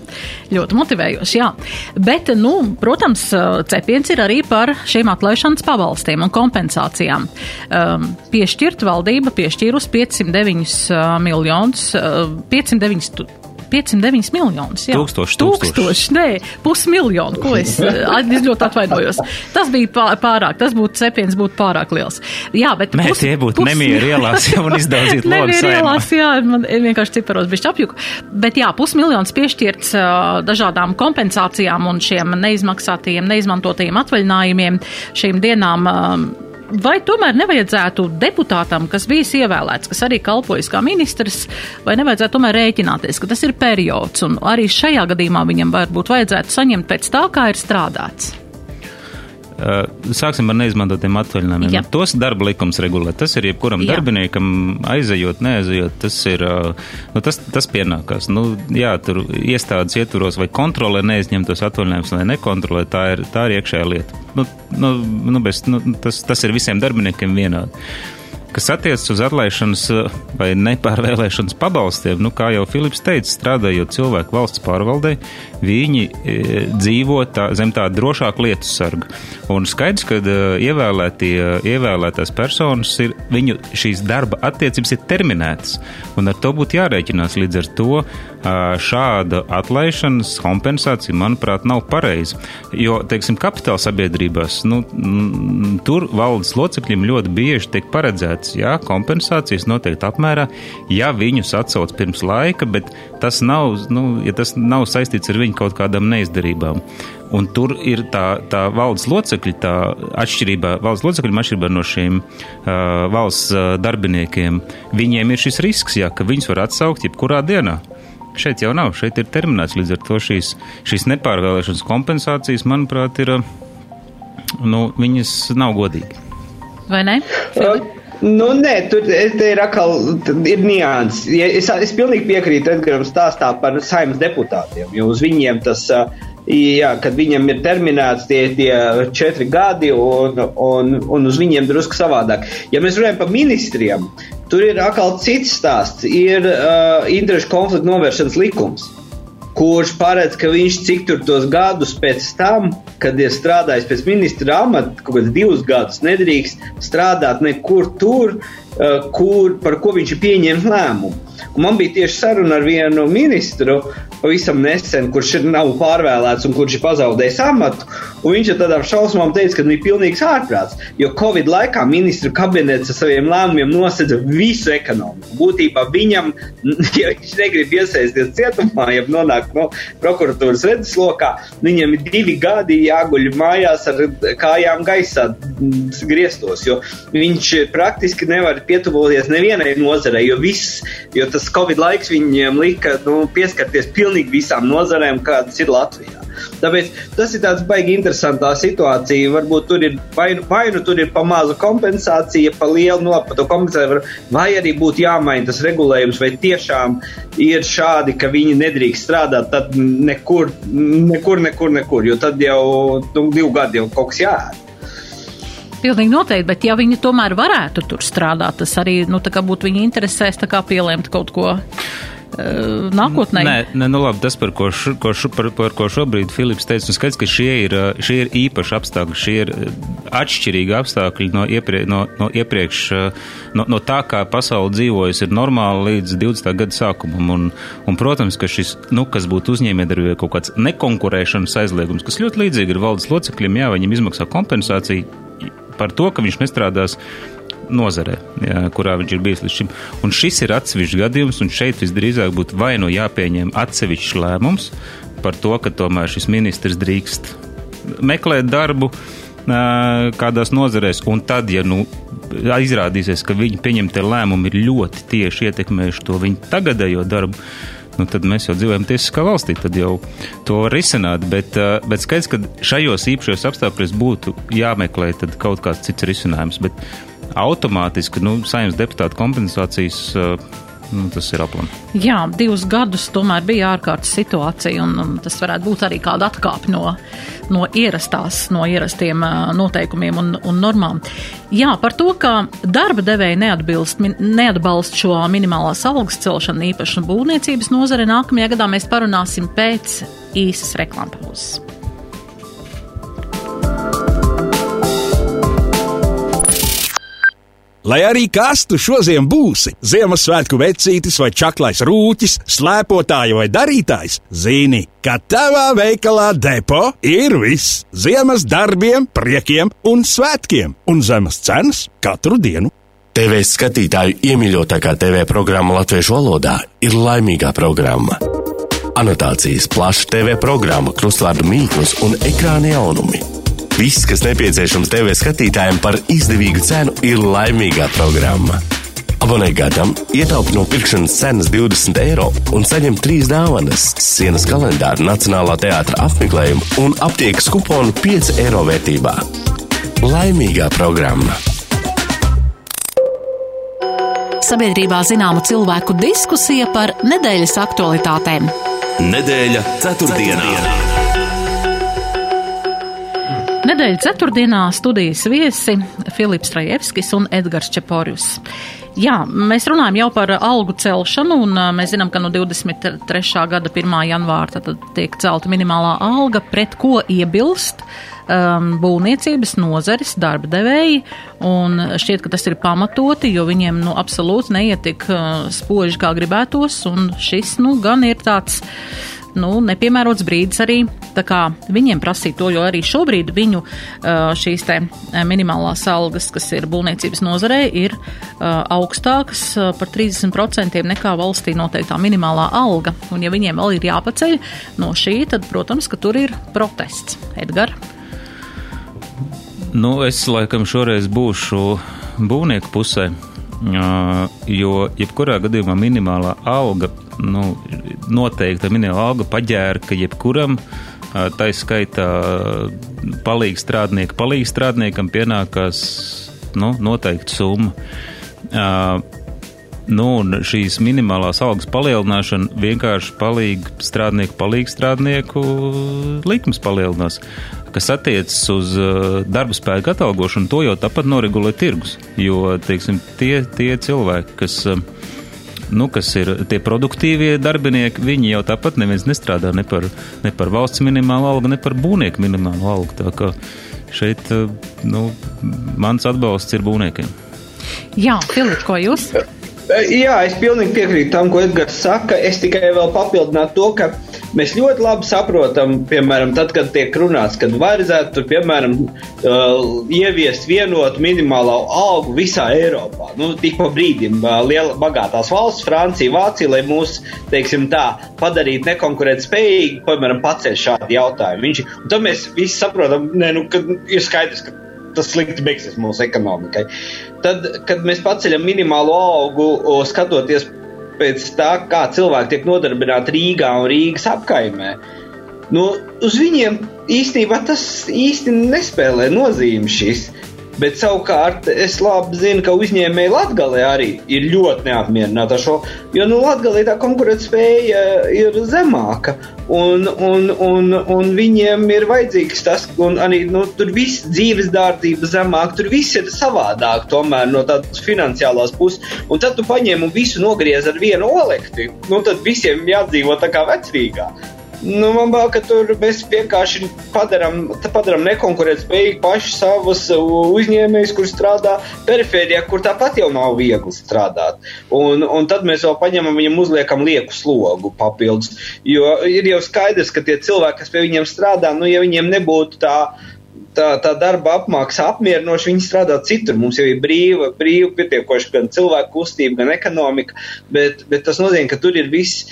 Ļoti motivējoši, jā. Bet, nu, protams, cepiens ir arī par šiem atlaišanas pabalstiem un kompensācijām. Um, piešķirt valdība piešķīrus 509 uh, miljonus, uh, 509 509 miljonus. Tūkstoši, tūkstoši. tūkstoši nē, pusmiljonu, ko es, [laughs] es ļoti atvainojos. Tas bija pārāk, tas būtu cepiens būtu pārāk liels. Jā, bet nē, pus, tie būtu pus... nemieru ielās jau un izdaudzīt logu [laughs] Nemieru ielās, jā, man vienkārši ciparos bišķi apjuku. Bet jā, pusmiljons piešķirts uh, dažādām kompensācijām un šiem neizmaksātajiem, neizmantotajiem atvaļinājumiem šīm dienām. Uh, vai tomēr nevajadzētu deputātam, kas bijis ievēlēts, kas arī kalpojas kā ministrs, vai nevajadzētu tomēr rēķināties, ka tas ir periods, un arī šajā gadījumā viņam varbūt vajadzētu saņemt pēc tā, kā ir strādāts? Uh, sāksim ar neizmantotiem atvaļinājumiem. Jā. Tos darba likums regulē. Tas ir jebkuram Jā. darbiniekam, aizejot, neaizejot, tas ir, uh, nu, tas, tas pienākās. Nu, jā, tur iestādes ietvaros vai kontrolē neizņemtos atvaļinājumus vai nekontrolē, tā ir, tā ir iekšējā lieta. Nu, nu, nu, bez, nu, tas, tas ir visiem darbiniekiem vienādi. Kas attiecas uz atlaišanas uh, vai nepārvēlēšanas pabalstiem, nu, kā jau Filips teica, strādājot cilvēku valsts pārvaldē, viņi e, dzīvo tā, zem tāda drošāka lietu sarga. Un skaidrs, ka e, ievēlētie, ievēlētās personas ir, viņu šīs darba attiecības ir terminētas, un ar to būtu jārēķinās. Līdz ar to šāda atlaišanas kompensācija, manuprāt, nav pareiza. Jo, teiksim, kapitāla sabiedrībās, nu, tur valdes locekļiem ļoti bieži tiek paredzēts, jā, kompensācijas noteikti apmērā, ja viņus atsauc pirms laika, bet tas nav, nu, ja tas nav saistīts ar viņu kaut kādām neizdarībām. Un tur ir tā, tā valdes locekļi, tā atšķirībā, valdes locekļiem atšķirībā no šiem uh, valsts darbiniekiem, viņiem ir šis risks, jā, ka viņus var atsaukt jebkurā dienā. Šeit jau nav, šeit ir terminēts, līdz ar to šīs, šīs nepārvēlēšanas kompensācijas, manuprāt, ir, nu, viņas nav godīgi. Vai ne? Filip? Nu, nē, tur te ir atkal ir nianses. Es, es pilnīgi piekrītu Edgars stāstā par saimnes deputātiem, jo uz viņiem tas, jā, kad viņam ir terminēts tie, tie četri gadi, un, un, un uz viņiem drusku savādāk. Ja mēs runājam par ministriem, tur ir atkal cits stāsts. Ir uh, interešu konflikta novēršanas likums kurš paredz, ka viņš cik tur tos gadus pēc tam, kad ir strādājis pēc ministra amata, kaut kādus divus gadus, nedrīkst strādāt nekur tur, uh, kur, par ko viņš ir pieņēmis lēmumu. Un man bija tieši saruna ar vienu ministru pavisam nesen, kurš ir nav pārvēlēts un kurš ir pazaudējis amatu. Viņš ar tādām šausmām teica, ka viņš ir pilnīgs ārprāts. Jo Covid laikā ministru kabinets ar saviem lēmumiem nosedza visu ekonomiku. Būtībā viņam, [laughs] ja viņš negrib iesaistīties cietumā, ja nonākt no prokuratūras redzeslokā, viņam ir divi gadi jāguļ mājās ar kājām gaisā griestos. Viņš praktiski nevar pietuvoties nevienai nozarei, jo, viss, jo tas Covid laiks viņiem lika nu, pieskarties pilnīgi visām nozarēm, kādas ir Latvijā. Tāpēc tas ir tāds baigi interesantā situācija. Varbūt tur ir vai, nu- vai nu tur ir pa maza kompensācija, pa lielu no pa to kompensāciju, vai arī būtu jāmaina tas regulējums, vai tiešām ir šādi, ka viņi nedrīkst strādāt tad nekur, nekur, nekur, nekur jo tad jau nu, divu gadu jau kaut kas jāēd. Pilnīgi noteikti, bet ja viņi tomēr varētu tur strādāt, tas arī nu, būtu viņa interesēs pielēmt kaut ko nākotnē. Nē, nē, nu labi, tas, par ko, š, ko, š, par, par ko šobrīd Filips teica, nu skaidrs, ka šie ir, šie ir īpaši apstākļi, šie ir atšķirīgi apstākļi no, ieprie, no, no iepriekš, no, no tā, kā pasauli dzīvojas, ir normāli līdz 20. gada sākumam. Un, un, protams, ka šis, nu, kas būtu uzņēmējdarbība kaut kāds nekonkurēšanas aizliegums, kas ļoti līdzīgi ir valdes locekļiem, jā, viņiem izmaksā kompensāciju par to, ka viņš nestrādās nozarē, jā, kurā viņš ir bijis līdz šim. Un šis ir atsevišķs gadījums, un šeit visdrīzāk būtu vai nu jāpieņem atsevišķs lēmums par to, ka tomēr šis ministrs drīkst meklēt darbu kādās nozarēs, un tad, ja nu izrādīsies, ka viņa pieņemtie lēmumi ir ļoti tieši ietekmējuši to viņa tagadējo darbu, nu, tad mēs jau dzīvojam tiesiskā valstī, tad jau to var risināt. Bet, bet skaidrs, ka šajos īpašajos apstākļos būtu jāmeklē kaut kāds cits risinājums. Bet automātiski nu, saimnes deputāta kompensācijas. ā, Nu, tas ir aplam. Jā, divus gadus tomēr bija ārkārtas situācija, un, un tas varētu būt arī kāda atkāpe no, no ierastās, no ierastiem ā, noteikumiem un, un normām. Jā, par to, ka darba devēja neatbalst šo minimālās algas celšanu īpaši būvniecības nozare, nākamajā gadā mēs parunāsim pēc īsas reklāmpauzes. Lai arī kas tu šodien būsi, Ziemassvētku vecītis vai čaklais rūķis, slēpotāja vai darītājs, zini, ka tavā veikalā depo ir viss - ziemas darbiem, priekiem un svētkiem, un zemes cenas katru dienu. TV skatītāju iemīļotākā TV programma latviešu valodā ir laimīgā programma. Anotācijas, plaša TV programma, krustvārdu mīklas un ekrāna jaunumi. Viss, kas nepieciešams TV skatītājiem par izdevīgu cenu, ir laimīgā programma. Abonē gadam, ietaupi no pirkšanas cenas 20 eiro un saņem trīs dāvanas - sienas kalendāru, Nacionālā teātra apmeklējumu un aptiekas kuponu 5 eiro vērtībā. Laimīgā programma! Sabiedrībā zināma cilvēku diskusija par nedēļas aktualitātēm. Nedēļa ceturtdienā. ceturtdienā. Nedēļa ceturtdienā studijas viesi Filips Trajevskis un Edgars Čeporjus. Jā, mēs runājam jau par algu celšanu, un mēs zinām, ka no 23. gada 1. janvāra tad tiek celta minimālā alga, pret ko iebilst um, būvniecības nozares darba devēji, un šķiet, ka tas ir pamatoti, jo viņiem nu, absolūti neiet tik uh, spoži, kā gribētos, un šis nu, gan ir tāds nu, nepiemērots brīdis arī viņiem prasīt to, jo arī šobrīd viņu šīs minimālās algas, kas ir būvniecības nozarē, ir augstākas par 30% nekā valstī noteiktā minimālā alga. Un ja viņiem vēl ir jāpaceļ no šī, tad, protams, ka tur ir protests. Edgar? Nu, es laikam šoreiz būšu būvnieku pusē, jo jebkurā gadījumā minimālā alga nu, noteikta minēta alga paģērka jebkuram, tā skaitā palīga strādnieka, palīga strādniekam pienākās nu, noteikta summa. Nu, šīs minimālās algas palielināšana vienkārši palīga strādnieku, palīga strādnieku likums palielinās. Kas attiecas uz darba spēku atalgošanu, to jau tāpat noregulē tirgus. Jo, teiksim, tie, tie cilvēki, kas uh, nu, kas ir tie produktīvie darbinieki, viņi jau tāpat neviens nestrādā ne par, ne par valsts minimālu algu, ne par būvnieku minimālu algu. Tā kā šeit nu, mans atbalsts ir būvniekiem. Jā, Filip, ko jūs? Jā, es pilnīgi piekrītu tam, ko Edgars saka. Es tikai vēl papildinātu to, ka Mēs ļoti labi saprotam, piemēram, tad, kad tiek runāts, kad vajadzētu, piemēram, uh, ieviest vienotu minimālo algu visā Eiropā. Nu, tik pa brīdim uh, liela, bagātās valsts, Francija, Vācija, lai mūs, teiksim tā, padarītu nekonkurētspējīgi, piemēram, paceļ šādu jautājumu. Viņš, un tad mēs visi saprotam, ne, nu, ka ir skaidrs, ka tas slikti beigsies mūsu ekonomikai. Tad, kad mēs paceļam minimālo algu, skatoties pēc tā, kā cilvēki tiek nodarbināti Rīgā un Rīgas apkaimē. Nu, uz viņiem īstenībā tas īsti nespēlē nozīmi šis. Bet savukārt es labi zinu, ka uzņēmēji Latvijā arī ir ļoti neapmierināti ar šo, jo nu, Latvijā tā konkurētspēja ir zemāka. Un, un, un, un viņiem ir vajadzīgs tas, un arī nu, tur viss dzīves dārdība zemāk, tur viss ir savādāk tomēr no tādas finansiālās puses. Un tad tu paņem un visu nogriez ar vienu olekti, nu tad visiem jādzīvo tā kā vecrīgā. Nu, man liekas, ka tur mēs vienkārši padarām, padarām nekonkurētspējīgi paši savus uzņēmējus, kur strādā perifērijā, kur tāpat jau nav viegli strādāt. Un, un tad mēs vēl paņemam viņam, uzliekam lieku slogu papildus. Jo ir jau skaidrs, ka tie cilvēki, kas pie viņiem strādā, nu, ja viņiem nebūtu tā tā, tā darba apmaksa apmierinoši, viņi strādā citur. Mums jau ir brīva, brīva pietiekoši gan cilvēku kustība, gan ekonomika, bet, bet tas nozīmē, ka tur ir viss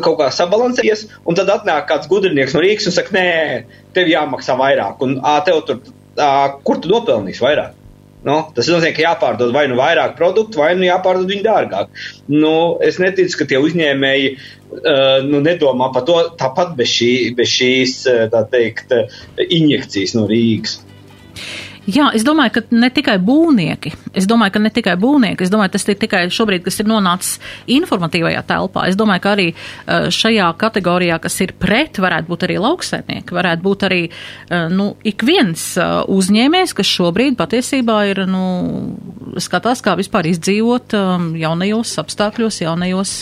kaut kā sabalansējies, un tad atnāk kāds gudrinieks no Rīgas un saka, nē, tev jāmaksā vairāk, un ā, tev tur, ā, kur tu nopelnīsi vairāk? Nu, tas nozīmē, ka jāpārdod vai nu vairāk produktu, vai nu jāpārdod viņu dārgāk. Nu, es neticu, ka tie uzņēmēji uh, nu, nedomā par to tāpat bez, šī, bez šīs, tā teikt, injekcijas no Rīgas. Jā, es domāju, ka ne tikai būvnieki, es domāju, ka ne tikai būvnieki, es domāju, tas ir tikai šobrīd, kas ir nonācis informatīvajā telpā. Es domāju, ka arī eh, šajā kategorijā, kas ir pret, varētu būt arī lauksaimnieki, varētu būt arī, eh, nu, ik viens eh, uzņēmējs, kas šobrīd patiesībā ir, nu, skatās, kā vispār izdzīvot jaunajos apstākļos, jaunajos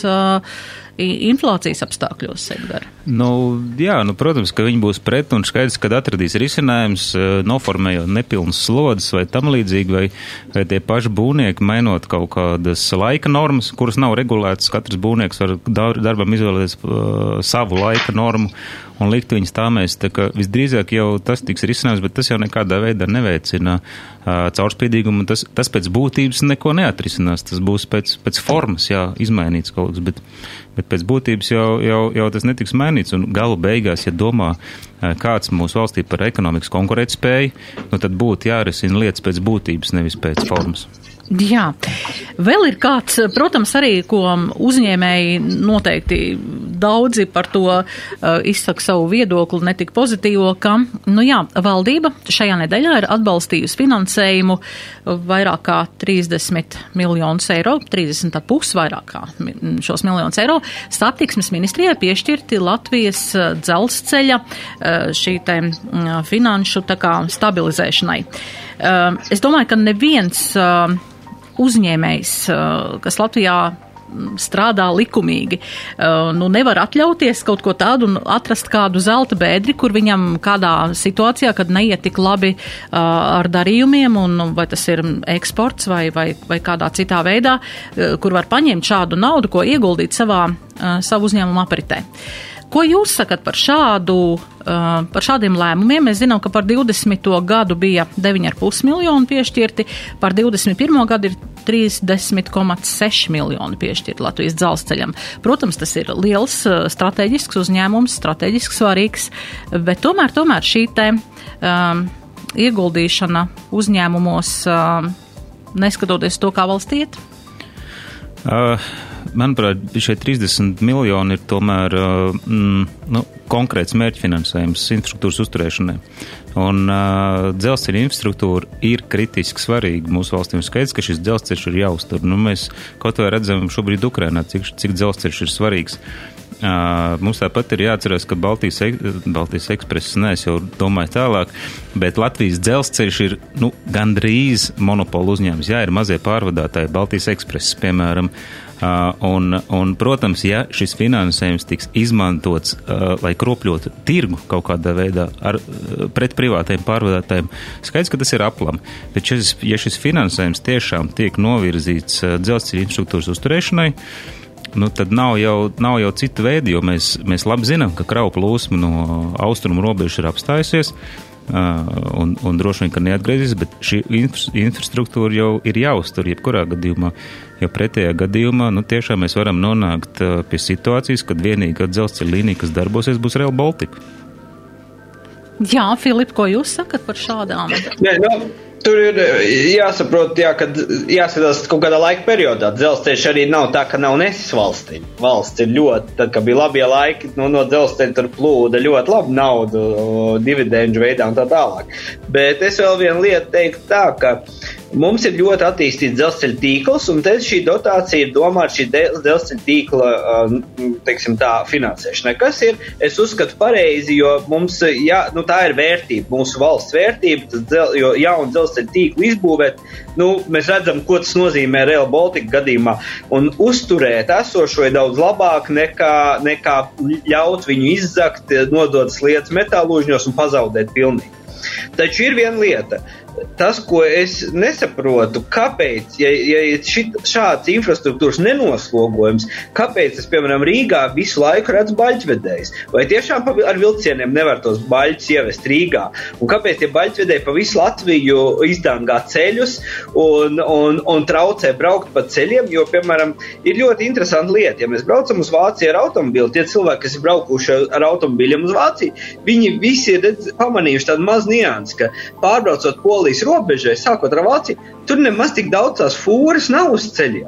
inflācijas apstākļos, Edgars? Nu, jā, nu, protams, ka viņi būs pret un skaidrs, kad atradīs risinājums, eh, noformējot nepilnas slodzes vai tam līdzīgi, vai, vai tie paši būvnieki mainot kaut kādas laika normas, kuras nav regulētas. Katrs būvnieks var darbam izvēlēties uh, savu laika normu un likt viņus tā mēs, tā ka visdrīzāk jau tas tiks risinājums, bet tas jau nekādā veidā neveicina uh, caurspīdīgumu, tas, tas pēc būtības neko neatrisinās, tas būs pēc, pēc formas, jā, izmainīts kaut kas, bet, bet pēc būtības jau, jau, jau tas netiks mainīts. Un galu beigās, ja domā, kāds mūsu valstī par ekonomikas konkurētspēju, nu tad būtu jārisina lietas pēc būtības, nevis pēc formas. Jā, vēl ir kāds, protams, arī, ko uzņēmēji noteikti daudzi par to uh, izsaka savu viedokli, ne tik pozitīvo, ka, nu jā, valdība šajā nedēļā ir atbalstījusi finansējumu vairāk kā 30 miljonus eiro, 30 pus vairāk kā šos miljonus eiro, satiksmes ministrijai piešķirti Latvijas dzelzceļa šī te finanšu tā kā stabilizēšanai. Es domāju, ka neviens uzņēmējs, kas Latvijā strādā likumīgi. Nu, nevar atļauties kaut ko tādu un atrast kādu zelta bēdri, kur viņam kādā situācijā, kad neiet tik labi ar darījumiem, un vai tas ir eksports vai, vai, vai kādā citā veidā, kur var paņemt šādu naudu, ko ieguldīt savā, savu uzņēmumu apritē. Ko jūs sakat par, šādu, uh, par šādiem lēmumiem? Mēs zinām, ka par 20. gadu bija 9,5 miljoni piešķirti, par 21. gadu ir 30,6 miljoni piešķirti Latvijas dzelzceļam. Protams, tas ir liels uh, strateģisks uzņēmums, strateģiski svarīgs, bet tomēr, tomēr šī te um, ieguldīšana uzņēmumos, um, neskatoties to, kā valsts iet? Uh manuprāt, šie 30 miljoni ir tomēr mm, nu, konkrēts mērķfinansējums infrastruktūras uzturēšanai. Un uh, dzelzceļa infrastruktūra ir kritiski svarīga mūsu valstīm. Skaidrs, ka šis dzelzceļš ir jāuztur. Nu, mēs kaut vai redzam šobrīd Ukrainā, cik, cik dzelzceļš ir svarīgs. Uh, mums tāpat ir jāatcerās, ka Baltijas, Baltijas ekspress, ne, es jau domāju tālāk, bet Latvijas dzelzceļš ir nu, gandrīz monopola uzņēmums. Jā, ir mazie pārvadātāji, Baltijas ekspress, piemēram. Uh, un, un, protams, ja šis finansējums tiks izmantots, uh, lai kropļotu tirgu kaut kādā veidā ar, uh, pret privātajiem pārvadātājiem, skaidrs, ka tas ir aplam. Bet šis, ja šis finansējums tiešām tiek novirzīts dzelzceļa infrastruktūras uzturēšanai, nu, tad nav jau, nav jau cita veida, jo mēs, mēs labi zinām, ka kravu plūsma no austrumu robežas ir apstājusies. Un, un droši vien, ka neatgriezīsies, bet šī infrastruktūra jau ir jāuztur jebkurā gadījumā. Jo pretējā gadījumā nu, tiešām mēs varam nonākt pie situācijas, kad vienīgā dzelzceļa līnija, kas darbosies, būs Real Baltica. Jā, Filip, ko jūs sakat par šādām? Nē, nu, Tur ir jāsaprot, jā, ka jāskatās kaut kādā laika periodā. Dzelzceļš arī nav tā, ka nav nesis valstī. Valsts ir ļoti, tad, kad bija labie laiki, nu, no dzelzceļa tur plūda ļoti labi naudu, dividendžu veidā un tā tālāk. Bet es vēl vienu lietu teiktu tā, ka Mums ir ļoti attīstīts dzelzceļa tīkls, un šī dotācija ir domāta šī dzelzceļa tīkla teiksim, tā, finansēšanai. Kas ir, es uzskatu, pareizi, jo mums jā, nu, tā ir vērtība, mūsu valsts vērtība, dzel, jo jaunu dzelzceļa tīklu izbūvēt, nu, mēs redzam, ko tas nozīmē Real Baltica gadījumā, un uzturēt esošo ir daudz labāk nekā, nekā ļaut viņu izzakt, nodot lietas metālūžņos un pazaudēt pilnīgi. Taču ir viena lieta, tas, ko es nesaprotu, kāpēc, ja, ja šit, šāds infrastruktūras nenoslogojums, kāpēc es, piemēram, Rīgā visu laiku redzu baļķvedējus? Vai tiešām ar vilcieniem nevar tos baļķus ievest Rīgā? Un kāpēc tie baļķvedēji pa visu Latviju izdangā ceļus un, un, un traucē braukt pa ceļiem? Jo, piemēram, ir ļoti interesanti lieta, ja mēs braucam uz Vāciju ar automobili, tie cilvēki, kas ir braukuši ar automobīļiem uz Vāciju, viņi visi ir pamanījuši tādu mazu niansu, ka pārbraucot Poliju, Polijas robežai, sākot ar Vāciju, tur nemaz tik daudz tās fūras nav uz ceļiem.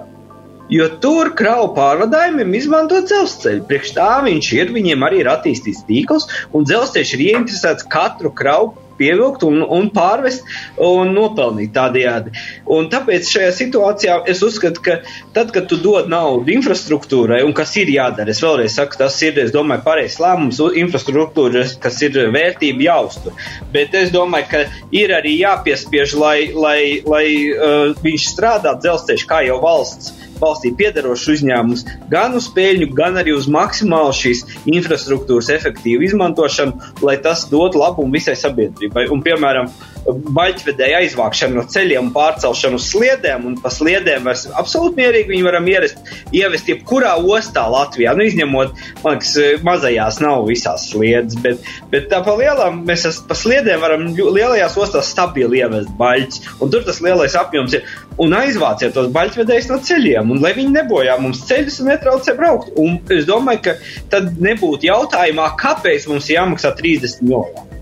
Jo tur kravu pārvadājumiem izmanto dzelzceļu. Priekš tā viņš ir, viņiem arī ir attīstīts tīkls, un dzelzceļš ir ieinteresēts katru kravu pievilkt un, un pārvest un nopelnīt tādējādi. Un tāpēc šajā situācijā es uzskatu, ka tad, kad tu dod naudu infrastruktūrai, un kas ir jādara, es vēlreiz saku, tas ir, es domāju, pareizs lēmums, infrastruktūra, kas ir vērtība jāuztur. Bet es domāju, ka ir arī jāpiespiež, lai, lai, lai uh, viņš strādā dzelzceļš kā jau valsts valstī piedarošs uzņēmums gan uz peļņu, gan arī uz maksimālu šīs infrastruktūras efektīvu izmantošanu, lai tas dotu labumu visai sabiedrībai. Un, piemēram, baļķvedēju aizvākšanu no ceļiem pārcelšanu uz sliedēm, un pa sliedēm vairs absolūti mierīgi viņi varam ierest, ievest jebkurā ostā Latvijā, nu izņemot, man liekas, mazajās nav visās sliedas, bet, bet tā pa lielām mēs pa sliedēm varam lielajās ostās stabili ievest baļķus, un tur tas lielais apjoms ir, un aizvāciet tos baļķvedējus no ceļiem, un lai viņi nebojā mums ceļus un netraucē braukt. Un es domāju, ka tad nebūtu jautājumā, kāpēc mums jāmaksā 30 miljoni.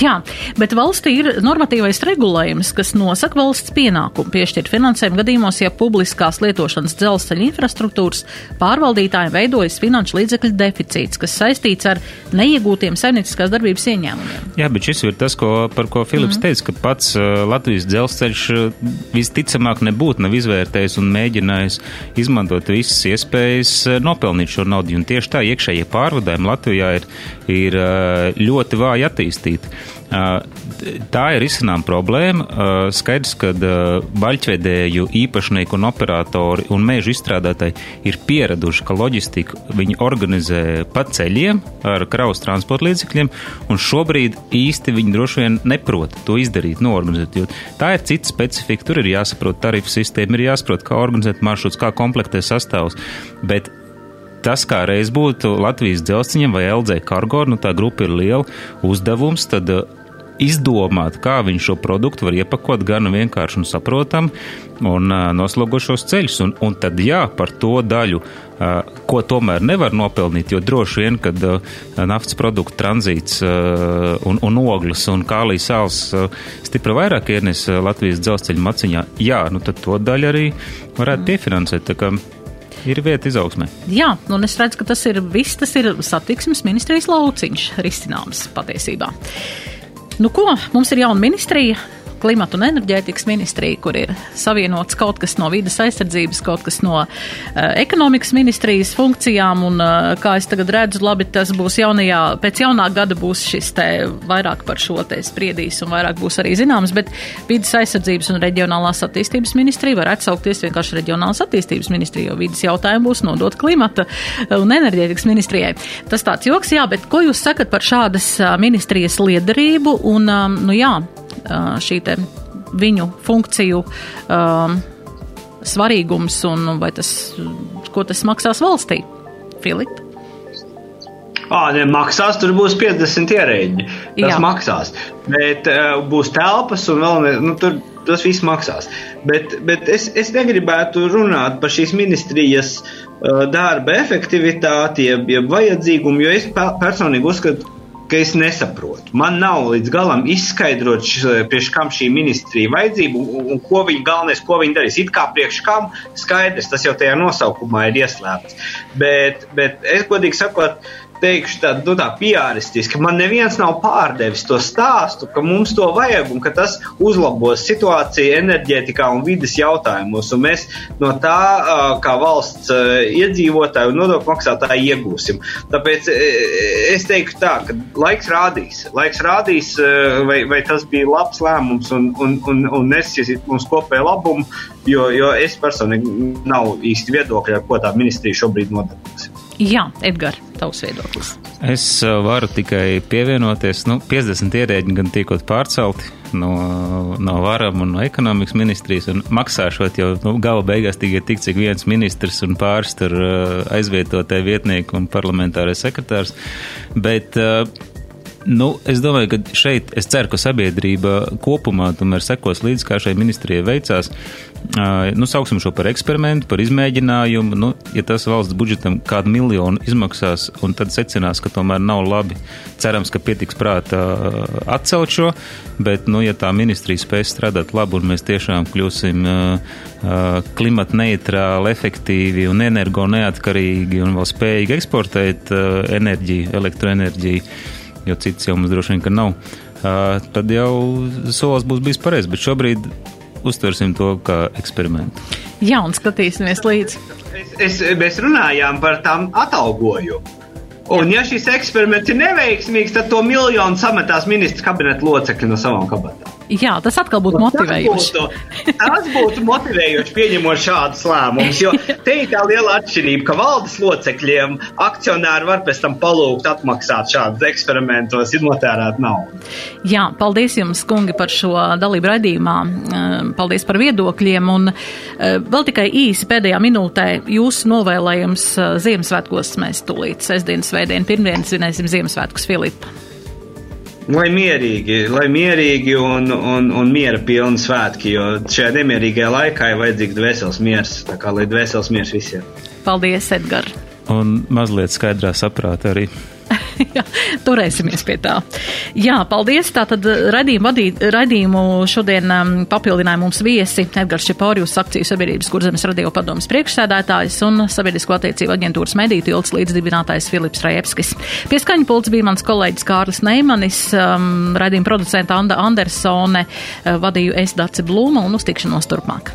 Jā, bet valstī ir normatīvais regulējums, kas nosaka valsts pienākumu piešķirt finansējumu gadījumos, ja publiskās lietošanas dzelzceļa infrastruktūras pārvaldītājiem veidojas finanšu līdzekļu deficīts, kas saistīts ar neiegūtiem saimnieciskās darbības ieņēmumiem. Jā, bet šis ir tas, ko, par ko Filips mm. teica, ka pats uh, Latvijas dzelzceļš uh, visticamāk nebūtu nav izvērtējis un mēģinājis izmantot visas iespējas uh, nopelnīt šo naudu. Un tieši tā iekšējie pārvadājumi Latvijā ir, ir ļoti vāji attīstīti. Tā ir izcinām problēma. Skaidrs, ka baļķvedēju īpašnieki un operatori un mēžu izstrādātāji ir pieraduši, ka loģistiku viņi organizē pa ceļiem ar kravas transporta līdzekļiem, un šobrīd īsti viņi droši vien neprot to izdarīt, noorganizēt. Jo tā ir cita specifika, tur ir jāsaprot tarifu sistēma, ir jāsaprot, kā organizēt maršruts, kā komplektē sastāvus. Bet tas kā reiz būtu Latvijas dzelzceļam vai LZ Cargo, nu tā grupa ir liela uzdevums, tad izdomāt, kā viņš šo produktu var iepakot gan vienkārši un saprotam un uh, noslogo šos ceļus. Un, un tad jā, par to daļu, ko tomēr nevar nopelnīt, jo droši vien, kad naftas produktu tranzīts un, un ogles un kālijas sāls stipri vairāk ienes Latvijas dzelzceļa maciņā, jā, nu tad to daļu arī varētu piefinansēt. Tā kā ir vieta izaugsmē. Jā, un es redzu, ka tas ir viss, tas ir satiksmes ministrijas lauciņš risināms patiesībā. Nu, ko? Mums ir jauna ministrija, klimata un enerģētikas ministrija, kur ir savienots kaut kas no vidas aizsardzības, kaut kas no uh, ekonomikas ministrijas funkcijām, un uh, kā es tagad redzu, labi, tas būs jaunajā, pēc jaunā gada būs šis te vairāk par šo te spriedīs un vairāk būs arī zināms, bet vidas aizsardzības un reģionālās attīstības ministrija var atsaukties vienkārši reģionālās attīstības ministrija, jo vidas jautājumi būs nodot klimata un enerģētikas ministrijai. Tas tāds joks, jā, bet ko jūs sakat par šādas ministrijas liederību un, um, nu jā, šī viņu funkciju um, svarīgums un vai tas, ko tas maksās valstī? Filip? Ah, ne, maksās, tur būs 50 ierēģi. Tas Jā. maksās. Bet uh, būs telpas un vēl ne, nu, tur tas viss maksās. Bet, bet es, es negribētu runāt par šīs ministrijas uh, darba efektivitāti, jeb, jeb vajadzīgumu, jo es personīgi uzskatu, ka es nesaprotu. Man nav līdz galam izskaidrot, priekš kam šī ministrija vajadzība un, un ko viņi galvenais, ko viņi darīs. It kā priekš kam skaidrs, tas jau tajā nosaukumā ir ieslēgts. Bet, bet es godīgi sakot, teikšu tā, nu, tā piāristiski, man neviens nav pārdevis to stāstu, ka mums to vajag un ka tas uzlabos situāciju enerģētikā un vidas jautājumos. Un mēs no tā, kā valsts iedzīvotāji un nodokļu maksātāji, iegūsim. Tāpēc es teiktu tā, ka laiks rādīs, laiks rādīs vai, vai tas bija labs lēmums un, un, un, un nesīs mums kopēju labumu, jo, jo es personīgi nav īsti viedokļi, ar ko tā ministrija šobrīd nodarbojas. Jā, Edgars, tavs viedoklis. Es uh, varu tikai pievienoties. Nu, 50 ierēģi gan tikot pārcelti no, no varam un no ekonomikas ministrijas, un maksāšot jau nu, gala beigās tikai tik, cik viens ministrs un pāris tur uh, aizvietotāji vietnieki un parlamentārais sekretārs. Bet, uh, Nu, es domāju, ka šeit es ceru, ka sabiedrība kopumā tomēr sekos līdz, kā šai ministrijai veicās. Nu, sauksim šo par eksperimentu, par izmēģinājumu. Nu, ja tas valsts budžetam kādu miljonu izmaksās, un tad secinās, ka tomēr nav labi, cerams, ka pietiks prātā atcelt šo, bet, nu, ja tā ministrija spēs strādāt labi un mēs tiešām kļūsim klimata neitrāli, efektīvi un energo neatkarīgi un vēl spējīgi eksportēt enerģiju, elektroenerģiju, jo cits jau mums droši vien, ka nav, uh, tad jau solis būs bijis pareizs, bet šobrīd uztversim to kā eksperimentu. Jā, un skatīsimies līdzi. Es, es, mēs runājām par tām atalgojumu. Un, ja šis eksperiments ir neveiksmīgs, tad to miljonu sametās ministra kabineta locekļi no savām kabatām. Jā, tas atkal būtu motivējoši. Tas būtu, tas būtu motivējoši pieņemot šādus lēmumus, jo te ir tā liela atšķirība, ka valdes locekļiem akcionāri var pēc tam palūgt atmaksāt šādus eksperimentos, ir notērēt naudu. Jā, paldies jums, kungi, par šo dalību raidījumā. Paldies par viedokļiem. Un vēl tikai īsi pēdējā minūtē jūsu novēlējums Ziemassvētkos mēs tūlīt sestdienas, svētdien, pirmdien svinēsim Ziemassvētkus Filipa. Lai mierīgi, lai mierīgi un, un, un miera pilni svētki, jo šajā nemierīgajā laikā ir vajadzīgs dvēseles miers. Tā kā lai dvēseles miers visiem. Paldies, Edgar! Un mazliet skaidrā saprāta arī. [laughs] Jā, turēsimies pie tā. Jā, paldies. Tātad radījumu, vadīt, radījumu šodien um, papildināja mums viesi Edgars Čepaurjus, akciju sabiedrības kurzemes radio padomas priekšsēdētājs un sabiedrisko attiecību aģentūras mediju tilts līdzdibinātājs Filips Rajevskis. Pie skaņa pults bija mans kolēģis Kārlis Neimanis, um, radījuma producenta Anda Andersone, uh, vadīju es Daci Blūma un uz tikšanos turpmāk.